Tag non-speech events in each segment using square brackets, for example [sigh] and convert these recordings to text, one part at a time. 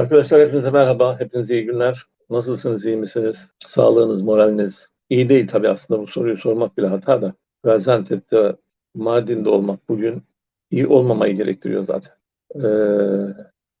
Arkadaşlar hepinize merhaba, hepinize iyi günler. Nasılsınız, iyi misiniz? Sağlığınız, moraliniz iyi değil tabii aslında bu soruyu sormak bile hata da. Gaziantep'te, Mardin'de olmak bugün iyi olmamayı gerektiriyor zaten. Ee,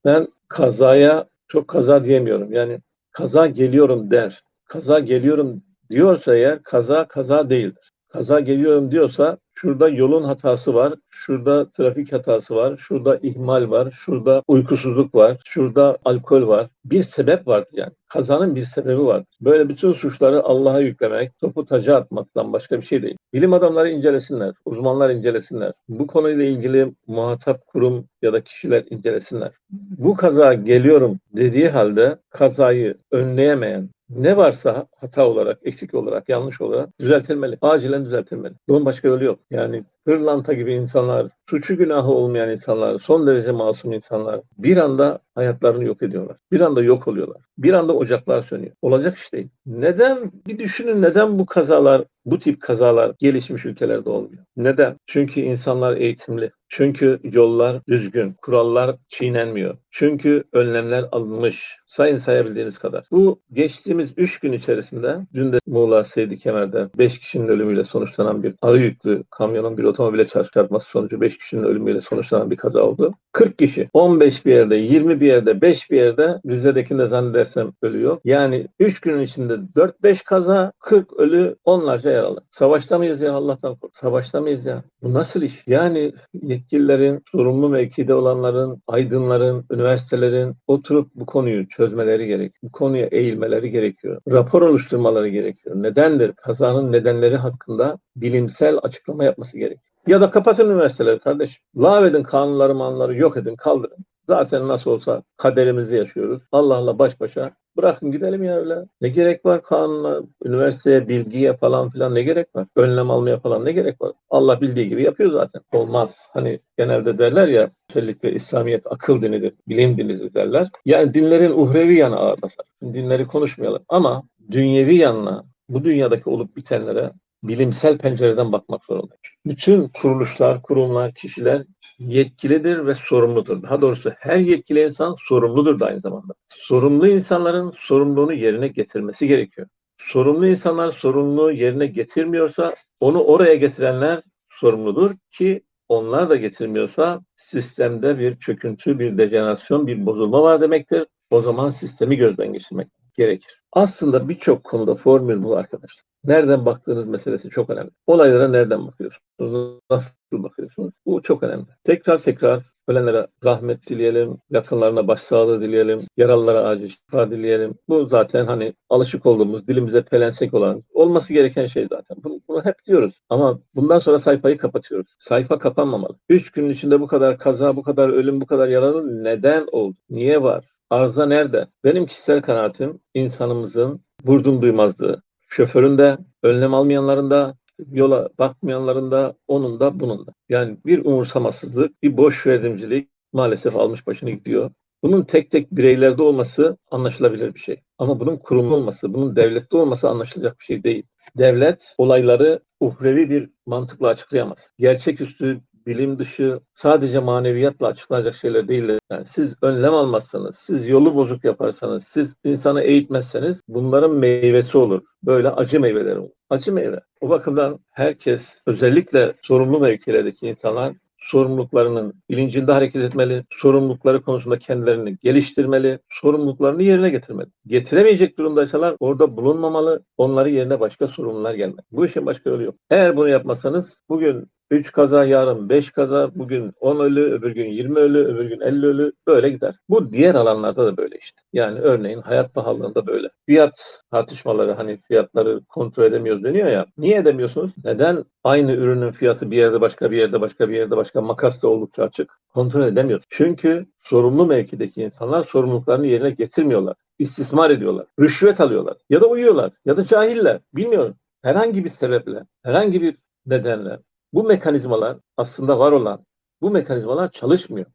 ben kazaya çok kaza diyemiyorum. Yani kaza geliyorum der. Kaza geliyorum diyorsa eğer kaza kaza değildir. Kaza geliyorum diyorsa şurada yolun hatası var, şurada trafik hatası var, şurada ihmal var, şurada uykusuzluk var, şurada alkol var. Bir sebep var yani. Kazanın bir sebebi var. Böyle bütün suçları Allah'a yüklemek, topu taca atmaktan başka bir şey değil. Bilim adamları incelesinler, uzmanlar incelesinler. Bu konuyla ilgili muhatap kurum ya da kişiler incelesinler. Bu kaza geliyorum dediği halde kazayı önleyemeyen, ne varsa hata olarak, eksik olarak, yanlış olarak düzeltilmeli. Acilen düzeltilmeli. Bunun başka yolu yok. Yani hırlanta gibi insanlar, suçu günahı olmayan insanlar, son derece masum insanlar bir anda hayatlarını yok ediyorlar. Bir anda yok oluyorlar. Bir anda ocaklar sönüyor. Olacak iş değil. Neden? Bir düşünün neden bu kazalar, bu tip kazalar gelişmiş ülkelerde olmuyor? Neden? Çünkü insanlar eğitimli. Çünkü yollar düzgün, kurallar çiğnenmiyor. Çünkü önlemler alınmış. Sayın sayabildiğiniz kadar. Bu geçtiğimiz 3 gün içerisinde dün de Muğla Seydi Kemer'de 5 kişinin ölümüyle sonuçlanan bir arı yüklü kamyonun bir otomobile çarpması sonucu 5 kişinin ölümüyle sonuçlanan bir kaza oldu. 40 kişi 15 bir yerde, 20 bir yerde, 5 bir yerde Rize'dekinde zannedersem ölüyor. Yani 3 günün içinde 4-5 kaza, 40 ölü, onlarca yaralı. Savaşta mıyız ya Allah'tan kork. Savaşta mıyız ya? Bu nasıl iş? Yani yetkililerin, sorumlu mevkide olanların, aydınların, üniversitelerin oturup bu konuyu çözmeleri gerek. Bu konuya eğilmeleri gerekiyor. Rapor oluşturmaları gerekiyor. Nedendir? Kazanın nedenleri hakkında bilimsel açıklama yapması gerek. Ya da kapatın üniversiteleri kardeşim. Lağvedin kanunları manları yok edin kaldırın. Zaten nasıl olsa kaderimizi yaşıyoruz. Allah'la baş başa bırakın gidelim ya öyle. Ne gerek var kanuna, üniversiteye, bilgiye falan filan ne gerek var? Önlem almaya falan ne gerek var? Allah bildiği gibi yapıyor zaten. Olmaz. Hani genelde derler ya özellikle İslamiyet akıl dinidir, bilim dinidir derler. Yani dinlerin uhrevi yanı ağır basar. Dinleri konuşmayalım ama dünyevi yanına, bu dünyadaki olup bitenlere bilimsel pencereden bakmak zorundayız. Bütün kuruluşlar, kurumlar, kişiler yetkilidir ve sorumludur. Daha doğrusu her yetkili insan sorumludur da aynı zamanda. Sorumlu insanların sorumluluğunu yerine getirmesi gerekiyor. Sorumlu insanlar sorumluluğu yerine getirmiyorsa onu oraya getirenler sorumludur ki onlar da getirmiyorsa sistemde bir çöküntü, bir dejenerasyon, bir bozulma var demektir. O zaman sistemi gözden geçirmek gerekir. Aslında birçok konuda formül bu arkadaşlar. Nereden baktığınız meselesi çok önemli. Olaylara nereden bakıyorsunuz? Nasıl bakıyorsunuz? Bu çok önemli. Tekrar tekrar ölenlere rahmet dileyelim, yakınlarına başsağlığı dileyelim, yaralılara acil şifa dileyelim. Bu zaten hani alışık olduğumuz, dilimize pelensek olan, olması gereken şey zaten. Bunu, bunu hep diyoruz. Ama bundan sonra sayfayı kapatıyoruz. Sayfa kapanmamalı. Üç günün içinde bu kadar kaza, bu kadar ölüm, bu kadar yaralı neden oldu? Niye var? Arıza nerede? Benim kişisel kanaatim insanımızın vurdum duymazlığı. Şoförün de, önlem almayanların da, yola bakmayanların da, onun da, bunun da. Yani bir umursamasızlık, bir boş verdimcilik maalesef almış başını gidiyor. Bunun tek tek bireylerde olması anlaşılabilir bir şey. Ama bunun kurumlu olması, bunun devlette olması anlaşılacak bir şey değil. Devlet olayları uhrevi bir mantıkla açıklayamaz. Gerçeküstü bilim dışı sadece maneviyatla açıklanacak şeyler değil. Yani siz önlem almazsanız, siz yolu bozuk yaparsanız, siz insanı eğitmezseniz bunların meyvesi olur. Böyle acı meyveler olur. Acı meyve. O bakımdan herkes özellikle sorumlu mevkilerdeki insanlar sorumluluklarının bilincinde hareket etmeli, sorumlulukları konusunda kendilerini geliştirmeli, sorumluluklarını yerine getirmeli. Getiremeyecek durumdaysalar orada bulunmamalı, onları yerine başka sorumlular gelmeli. Bu işin başka yolu yok. Eğer bunu yapmasanız bugün 3 kaza, yarın 5 kaza, bugün 10 ölü, öbür gün 20 ölü, öbür gün 50 ölü böyle gider. Bu diğer alanlarda da böyle işte. Yani örneğin hayat pahalılığında böyle. Fiyat tartışmaları hani fiyatları kontrol edemiyoruz deniyor ya. Niye edemiyorsunuz? Neden aynı ürünün fiyatı bir yerde başka bir yerde başka bir yerde başka makas da oldukça açık? Kontrol edemiyoruz. Çünkü sorumlu mevkideki insanlar sorumluluklarını yerine getirmiyorlar. İstismar ediyorlar. Rüşvet alıyorlar. Ya da uyuyorlar. Ya da cahiller. Bilmiyorum. Herhangi bir sebeple, herhangi bir nedenle bu mekanizmalar aslında var olan bu mekanizmalar çalışmıyor.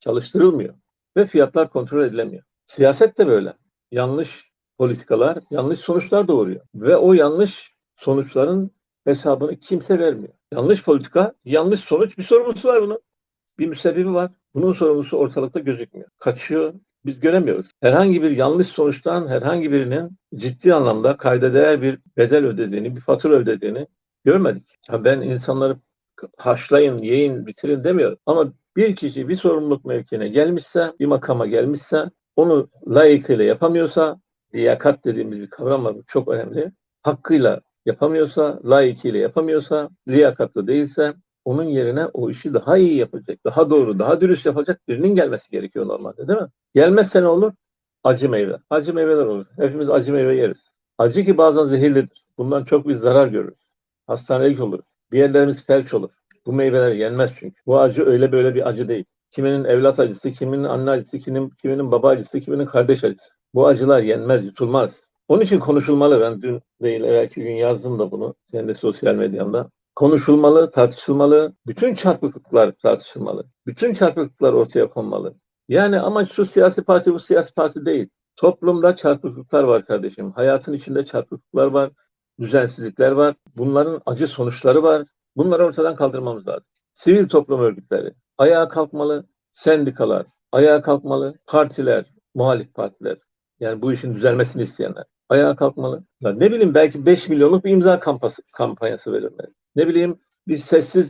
Çalıştırılmıyor ve fiyatlar kontrol edilemiyor. Siyaset de böyle. Yanlış politikalar yanlış sonuçlar doğuruyor ve o yanlış sonuçların hesabını kimse vermiyor. Yanlış politika, yanlış sonuç bir sorumlusu var bunun. Bir müsebbibi var. Bunun sorumlusu ortalıkta gözükmüyor. Kaçıyor, biz göremiyoruz. Herhangi bir yanlış sonuçtan herhangi birinin ciddi anlamda kayda değer bir bedel ödediğini, bir fatura ödediğini görmedik. Ya ben insanları haşlayın, yiyin, bitirin demiyorum. Ama bir kişi bir sorumluluk mevkine gelmişse, bir makama gelmişse, onu layıkıyla yapamıyorsa, liyakat dediğimiz bir kavram var, bu çok önemli. Hakkıyla yapamıyorsa, layıkıyla yapamıyorsa, liyakatlı değilse, onun yerine o işi daha iyi yapacak, daha doğru, daha dürüst yapacak birinin gelmesi gerekiyor normalde değil mi? Gelmezse ne olur? Acı meyve. Acı meyveler olur. Hepimiz acı meyve yeriz. Acı ki bazen zehirlidir. Bundan çok biz zarar görürüz. Hastanelik olur. Bir yerlerimiz felç olur. Bu meyveler yenmez çünkü. Bu acı öyle böyle bir acı değil. Kiminin evlat acısı, kiminin anne acısı, kiminin, kiminin baba acısı, kiminin kardeş acısı. Bu acılar yenmez, yutulmaz. Onun için konuşulmalı. Ben dün değil, evvelki gün yazdım da bunu. Senin de sosyal medyamda. Konuşulmalı, tartışılmalı. Bütün çarpıklıklar tartışılmalı. Bütün çarpıklıklar ortaya konmalı. Yani ama şu siyasi parti bu siyasi parti değil. Toplumda çarpıklıklar var kardeşim. Hayatın içinde çarpıklıklar var. Düzensizlikler var. Bunların acı sonuçları var. Bunları ortadan kaldırmamız lazım. Sivil toplum örgütleri ayağa kalkmalı. Sendikalar ayağa kalkmalı. Partiler, muhalif partiler yani bu işin düzelmesini isteyenler ayağa kalkmalı. Ya ne bileyim belki 5 milyonluk bir imza kampanyası, kampanyası verilmeli. Ne bileyim bir sessiz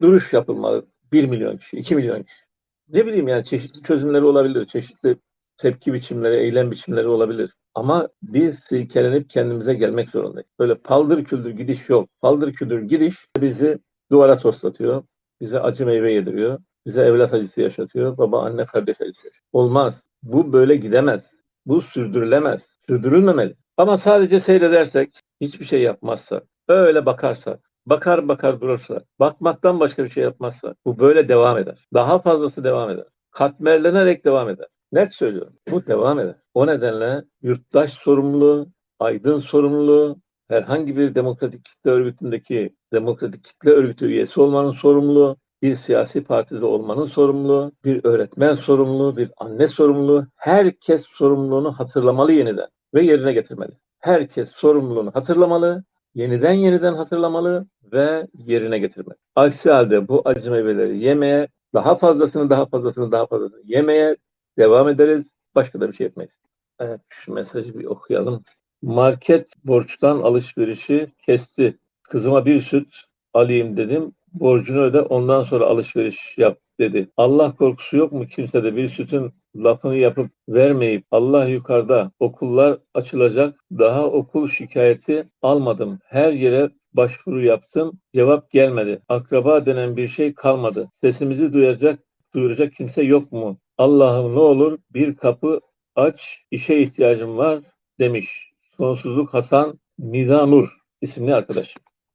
duruş yapılmalı. 1 milyon kişi, 2 milyon kişi. Ne bileyim yani çeşitli çözümleri olabilir. Çeşitli tepki biçimleri, eylem biçimleri olabilir. Ama biz silkelenip kendimize gelmek zorundayız. Böyle paldır küldür gidiş yok. Paldır küldür gidiş bizi duvara toslatıyor. Bize acı meyve yediriyor. Bize evlat acısı yaşatıyor. Baba, anne, kardeş acısı. Olmaz. Bu böyle gidemez. Bu sürdürülemez. Sürdürülmemeli. Ama sadece seyredersek, hiçbir şey yapmazsak, öyle bakarsak, bakar bakar durursa, bakmaktan başka bir şey yapmazsa bu böyle devam eder. Daha fazlası devam eder. Katmerlenerek devam eder. Net söylüyorum. Bu devam eder. O nedenle yurttaş sorumluluğu, aydın sorumluluğu, herhangi bir demokratik kitle örgütündeki demokratik kitle örgütü üyesi olmanın sorumluluğu, bir siyasi partide olmanın sorumluluğu, bir öğretmen sorumluluğu, bir anne sorumluluğu, herkes sorumluluğunu hatırlamalı yeniden ve yerine getirmeli. Herkes sorumluluğunu hatırlamalı, yeniden yeniden hatırlamalı ve yerine getirmeli. Aksi halde bu acı meyveleri yemeye, daha fazlasını daha fazlasını daha fazlasını yemeye devam ederiz. Başka da bir şey etmeyiz. Evet, şu mesajı bir okuyalım. Market borçtan alışverişi kesti. Kızıma bir süt alayım dedim. Borcunu öde ondan sonra alışveriş yap dedi. Allah korkusu yok mu kimsede bir sütün lafını yapıp vermeyip Allah yukarıda okullar açılacak daha okul şikayeti almadım. Her yere başvuru yaptım. Cevap gelmedi. Akraba denen bir şey kalmadı. Sesimizi duyacak, duyuracak kimse yok mu? Allah'ım ne olur bir kapı aç, işe ihtiyacım var demiş. Sonsuzluk Hasan Nizanur isimli arkadaş.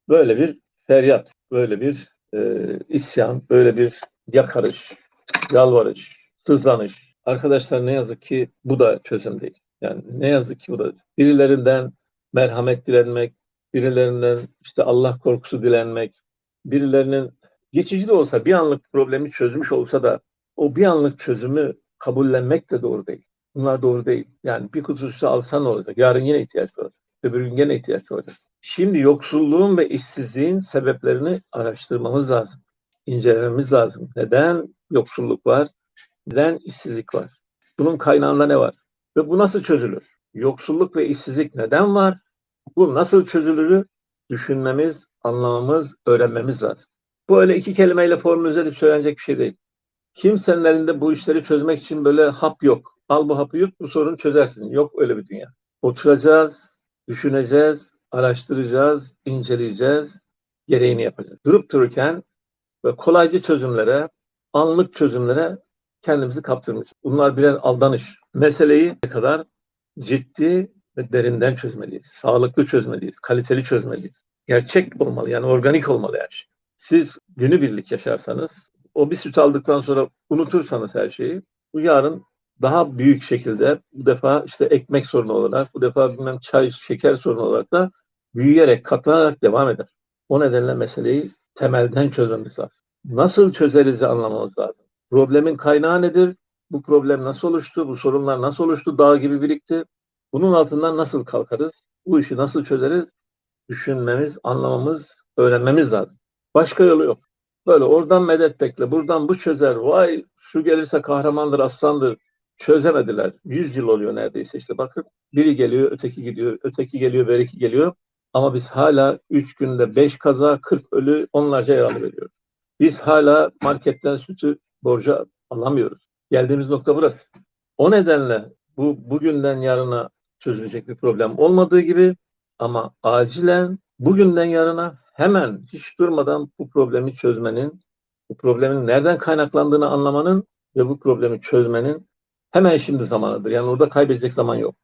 Böyle bir feryat, böyle bir e, isyan, böyle bir yakarış, yalvarış, sızlanış. Arkadaşlar ne yazık ki bu da çözüm değil. Yani ne yazık ki bu da birilerinden merhamet dilenmek, birilerinden işte Allah korkusu dilenmek, birilerinin geçici de olsa bir anlık problemi çözmüş olsa da o bir anlık çözümü kabullenmek de doğru değil. Bunlar doğru değil. Yani bir kutu sütü alsan olacak? Yarın yine ihtiyaç olacak. Öbür gün yine ihtiyaç olacak. Şimdi yoksulluğun ve işsizliğin sebeplerini araştırmamız lazım. İncelememiz lazım. Neden yoksulluk var? Neden işsizlik var? Bunun kaynağında ne var? Ve bu nasıl çözülür? Yoksulluk ve işsizlik neden var? Bu nasıl çözülür? Düşünmemiz, anlamamız, öğrenmemiz lazım. Bu öyle iki kelimeyle formüle edip söylenecek bir şey değil. Kimsenin elinde bu işleri çözmek için böyle hap yok. Al bu hapı yut, bu sorunu çözersin. Yok öyle bir dünya. Oturacağız, düşüneceğiz, araştıracağız, inceleyeceğiz, gereğini yapacağız. Durup dururken ve kolaycı çözümlere, anlık çözümlere kendimizi kaptırmış. Bunlar birer aldanış. Meseleyi ne kadar ciddi ve derinden çözmeliyiz. Sağlıklı çözmeliyiz, kaliteli çözmeliyiz. Gerçek olmalı yani organik olmalı her şey. Siz günübirlik yaşarsanız, o bir süt aldıktan sonra unutursanız her şeyi, bu yarın daha büyük şekilde bu defa işte ekmek sorunu olarak, bu defa bilmem çay, şeker sorunu olarak da büyüyerek, katlanarak devam eder. O nedenle meseleyi temelden çözmemiz lazım. Nasıl çözeriz anlamamız lazım. Problemin kaynağı nedir? Bu problem nasıl oluştu? Bu sorunlar nasıl oluştu? Dağ gibi birikti. Bunun altından nasıl kalkarız? Bu işi nasıl çözeriz? Düşünmemiz, anlamamız, öğrenmemiz lazım. Başka yolu yok. Böyle oradan medet bekle, buradan bu çözer, vay şu gelirse kahramandır, aslandır, çözemediler. 100 yıl oluyor neredeyse işte bakın. Biri geliyor, öteki gidiyor, öteki geliyor, beriki geliyor. Ama biz hala 3 günde 5 kaza, 40 ölü, onlarca yaralı veriyoruz. Biz hala marketten sütü borca alamıyoruz. Geldiğimiz nokta burası. O nedenle bu bugünden yarına çözülecek bir problem olmadığı gibi ama acilen bugünden yarına hemen hiç durmadan bu problemi çözmenin, bu problemin nereden kaynaklandığını anlamanın ve bu problemi çözmenin hemen şimdi zamanıdır. Yani orada kaybedecek zaman yok.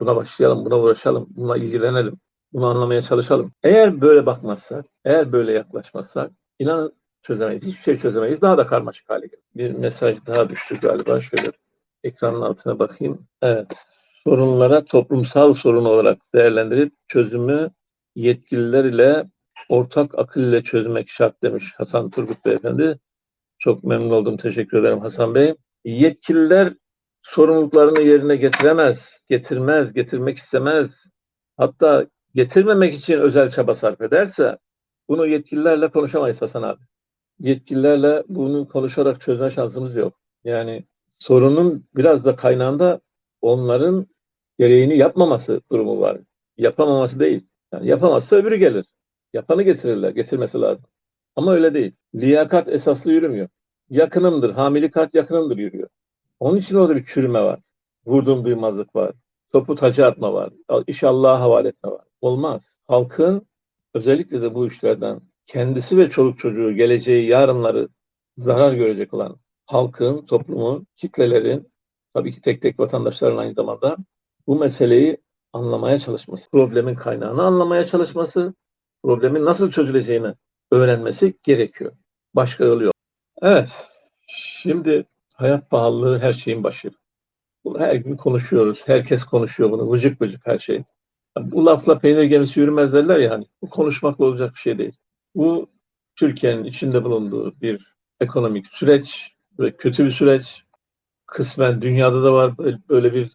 Buna başlayalım, buna uğraşalım, buna ilgilenelim, bunu anlamaya çalışalım. Eğer böyle bakmazsak, eğer böyle yaklaşmazsak, inanın çözemeyiz. Hiçbir şey çözemeyiz. Daha da karmaşık hale gelir. Bir mesaj daha düştü galiba. Şöyle ekranın altına bakayım. Evet. Sorunlara toplumsal sorun olarak değerlendirip çözümü yetkililer ile ortak akıl ile çözmek şart demiş Hasan Turgut Beyefendi. Çok memnun oldum. Teşekkür ederim Hasan Bey. Yetkililer sorumluluklarını yerine getiremez, getirmez, getirmek istemez. Hatta getirmemek için özel çaba sarf ederse bunu yetkililerle konuşamayız Hasan abi. Yetkililerle bunu konuşarak çözme şansımız yok. Yani sorunun biraz da kaynağında onların gereğini yapmaması durumu var. Yapamaması değil. Yani yapamazsa öbürü gelir. Yapanı getirirler. Getirmesi lazım. Ama öyle değil. Liyakat esaslı yürümüyor. Yakınımdır. Hamili kart yakınımdır yürüyor. Onun için orada bir çürüme var. Vurduğum duymazlık var. Topu taca atma var. İş Allah'a havale etme var. Olmaz. Halkın özellikle de bu işlerden kendisi ve çoluk çocuğu, geleceği, yarınları zarar görecek olan halkın, toplumun, kitlelerin, tabii ki tek tek vatandaşların aynı zamanda bu meseleyi anlamaya çalışması, problemin kaynağını anlamaya çalışması, problemin nasıl çözüleceğini öğrenmesi gerekiyor. Başka yolu yok. Evet, şimdi hayat pahalılığı her şeyin başı. Bunu her gün konuşuyoruz. Herkes konuşuyor bunu. Vıcık vıcık her şey. Bu lafla peynir gemisi yürümez derler ya hani. Bu konuşmakla olacak bir şey değil. Bu Türkiye'nin içinde bulunduğu bir ekonomik süreç ve kötü bir süreç. Kısmen dünyada da var böyle bir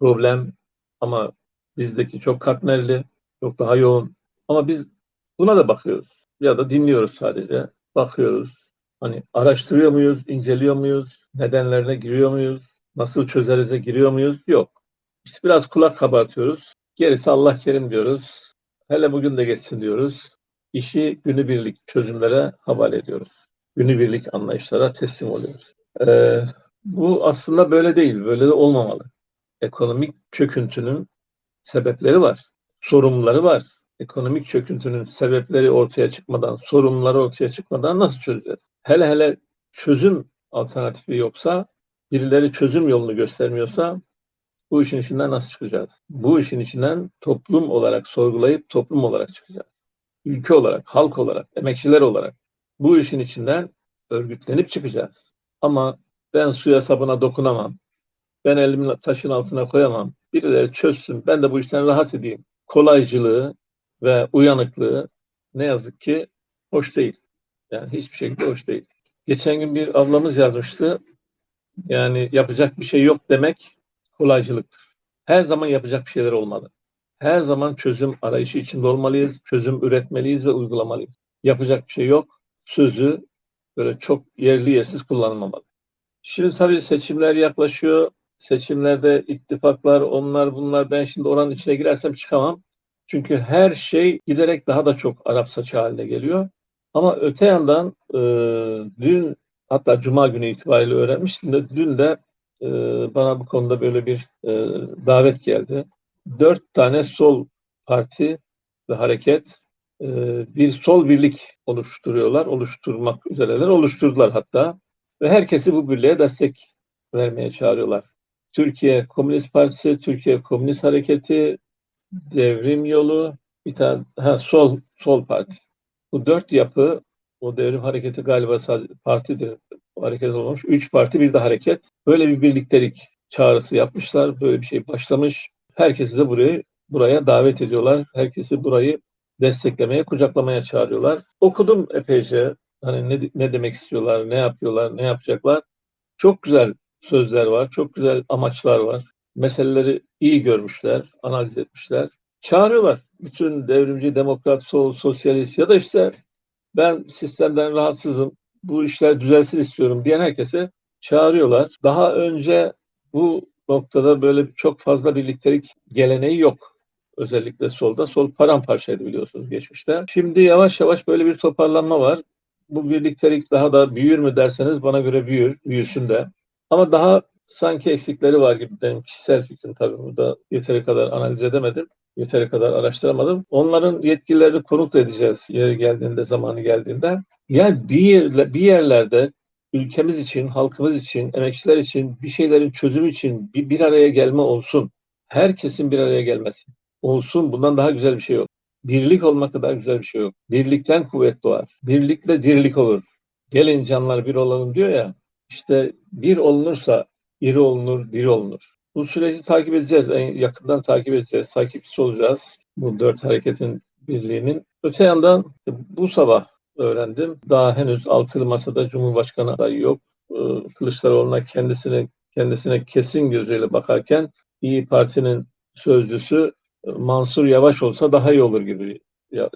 problem ama bizdeki çok katmerli, çok daha yoğun. Ama biz buna da bakıyoruz ya da dinliyoruz sadece. Bakıyoruz. Hani araştırıyor muyuz, inceliyor muyuz, nedenlerine giriyor muyuz, nasıl çözerize giriyor muyuz? Yok. Biz biraz kulak kabartıyoruz. Gerisi Allah kerim diyoruz. Hele bugün de geçsin diyoruz. İşi günübirlik çözümlere havale ediyoruz. Günübirlik anlayışlara teslim oluyoruz. Ee, bu aslında böyle değil, böyle de olmamalı. Ekonomik çöküntünün sebepleri var, sorumluları var. Ekonomik çöküntünün sebepleri ortaya çıkmadan, sorumluları ortaya çıkmadan nasıl çözeceğiz? Hele hele çözüm alternatifi yoksa, birileri çözüm yolunu göstermiyorsa bu işin içinden nasıl çıkacağız? Bu işin içinden toplum olarak sorgulayıp toplum olarak çıkacağız. Ülke olarak, halk olarak, emekçiler olarak bu işin içinden örgütlenip çıkacağız. Ama ben suya sabuna dokunamam. Ben elimi taşın altına koyamam. Birileri çözsün. Ben de bu işten rahat edeyim. Kolaycılığı ve uyanıklığı ne yazık ki hoş değil. Yani hiçbir şekilde hoş değil. Geçen gün bir ablamız yazmıştı. Yani yapacak bir şey yok demek kolaycılıktır. Her zaman yapacak bir şeyler olmalı. Her zaman çözüm arayışı içinde olmalıyız. Çözüm üretmeliyiz ve uygulamalıyız. Yapacak bir şey yok. Sözü böyle çok yerli yersiz kullanılmamalı. Şimdi tabii seçimler yaklaşıyor. Seçimlerde ittifaklar, onlar bunlar ben şimdi oranın içine girersem çıkamam. Çünkü her şey giderek daha da çok Arap saçı haline geliyor. Ama öte yandan e, dün hatta Cuma günü itibariyle öğrenmiştim de dün de e, bana bu konuda böyle bir e, davet geldi. Dört tane sol parti ve hareket e, bir sol birlik oluşturuyorlar, oluşturmak üzereler, oluşturdular hatta ve herkesi bu birliğe destek vermeye çağırıyorlar. Türkiye Komünist Partisi, Türkiye Komünist Hareketi, Devrim Yolu, bir tane ha, sol sol parti. Bu dört yapı, o devrim hareketi galiba partidir, hareket olmuş. Üç parti bir de hareket. Böyle bir birliktelik çağrısı yapmışlar. Böyle bir şey başlamış. Herkesi de buraya buraya davet ediyorlar. Herkesi burayı desteklemeye, kucaklamaya çağırıyorlar. Okudum epeyce. Hani ne, ne demek istiyorlar, ne yapıyorlar, ne yapacaklar. Çok güzel sözler var, çok güzel amaçlar var. Meseleleri iyi görmüşler, analiz etmişler. Çağırıyorlar. Bütün devrimci, demokrat, sol, sosyalist ya da işte ben sistemden rahatsızım, bu işler düzelsin istiyorum diyen herkese çağırıyorlar. Daha önce bu noktada böyle çok fazla birliktelik geleneği yok. Özellikle solda. Sol paramparçaydı biliyorsunuz geçmişte. Şimdi yavaş yavaş böyle bir toparlanma var. Bu birliktelik daha da büyür mü derseniz bana göre büyür, büyüsün de. Ama daha sanki eksikleri var gibi benim kişisel fikrim tabii burada yeteri kadar analiz edemedim. Yeteri kadar araştıramadım. Onların yetkililerini konuk edeceğiz yeri geldiğinde, zamanı geldiğinde. Yani bir, yerle, bir yerlerde ülkemiz için, halkımız için, emekçiler için, bir şeylerin çözümü için bir, bir araya gelme olsun. Herkesin bir araya gelmesi olsun. Bundan daha güzel bir şey yok. Birlik olmak kadar güzel bir şey yok. Birlikten kuvvet doğar. Birlikle dirlik olur. Gelin canlar bir olalım diyor ya. İşte bir olunursa iri olunur, diri olunur. Bu süreci takip edeceğiz. En yakından takip edeceğiz. Takipçisi olacağız. Bu dört hareketin birliğinin. Öte yandan bu sabah öğrendim. Daha henüz altılı masada Cumhurbaşkanı adayı yok. Ee, Kılıçdaroğlu'na kendisine kendisine kesin gözüyle bakarken İyi Parti'nin sözcüsü e, Mansur Yavaş olsa daha iyi olur gibi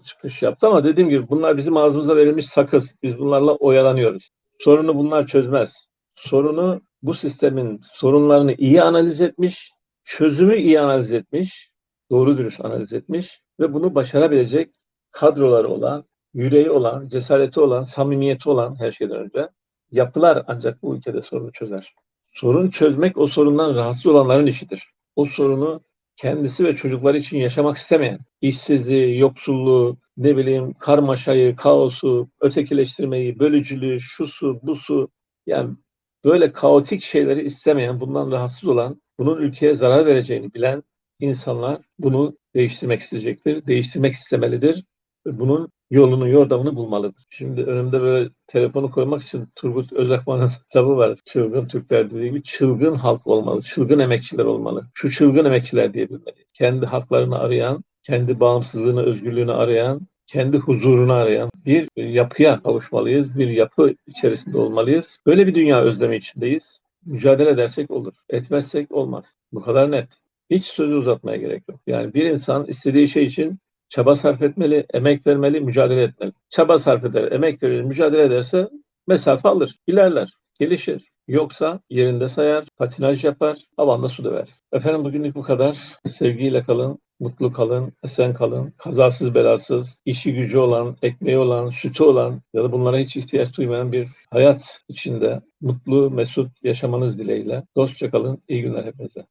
çıkış yaptı ama dediğim gibi bunlar bizim ağzımıza verilmiş sakız. Biz bunlarla oyalanıyoruz. Sorunu bunlar çözmez. Sorunu bu sistemin sorunlarını iyi analiz etmiş, çözümü iyi analiz etmiş, doğru dürüst analiz etmiş ve bunu başarabilecek kadroları olan, yüreği olan, cesareti olan, samimiyeti olan her şeyden önce yaptılar ancak bu ülkede sorunu çözer. Sorun çözmek o sorundan rahatsız olanların işidir. O sorunu kendisi ve çocukları için yaşamak istemeyen, işsizliği, yoksulluğu, ne bileyim karmaşayı, kaosu, ötekileştirmeyi, bölücülüğü, şusu, busu yani böyle kaotik şeyleri istemeyen, bundan rahatsız olan, bunun ülkeye zarar vereceğini bilen insanlar bunu değiştirmek isteyecektir, değiştirmek istemelidir. Bunun yolunu, yordamını bulmalıdır. Şimdi önümde böyle telefonu koymak için Turgut Özakman'ın [laughs] kitabı var. Çılgın Türkler dediği gibi çılgın halk olmalı, çılgın emekçiler olmalı. Şu çılgın emekçiler diyebilmeli. Kendi haklarını arayan, kendi bağımsızlığını, özgürlüğünü arayan, kendi huzurunu arayan bir yapıya kavuşmalıyız, bir yapı içerisinde olmalıyız. Böyle bir dünya özlemi içindeyiz. Mücadele edersek olur, etmezsek olmaz. Bu kadar net. Hiç sözü uzatmaya gerek yok. Yani bir insan istediği şey için çaba sarf etmeli, emek vermeli, mücadele etmeli. Çaba sarf eder, emek verir, mücadele ederse mesafe alır, ilerler, gelişir. Yoksa yerinde sayar, patinaj yapar, havanda su döver. Efendim bugünlük bu kadar. Sevgiyle kalın, mutlu kalın, esen kalın, kazasız belasız, işi gücü olan, ekmeği olan, sütü olan ya da bunlara hiç ihtiyaç duymayan bir hayat içinde mutlu, mesut yaşamanız dileğiyle. Dostça kalın, iyi günler hepinize.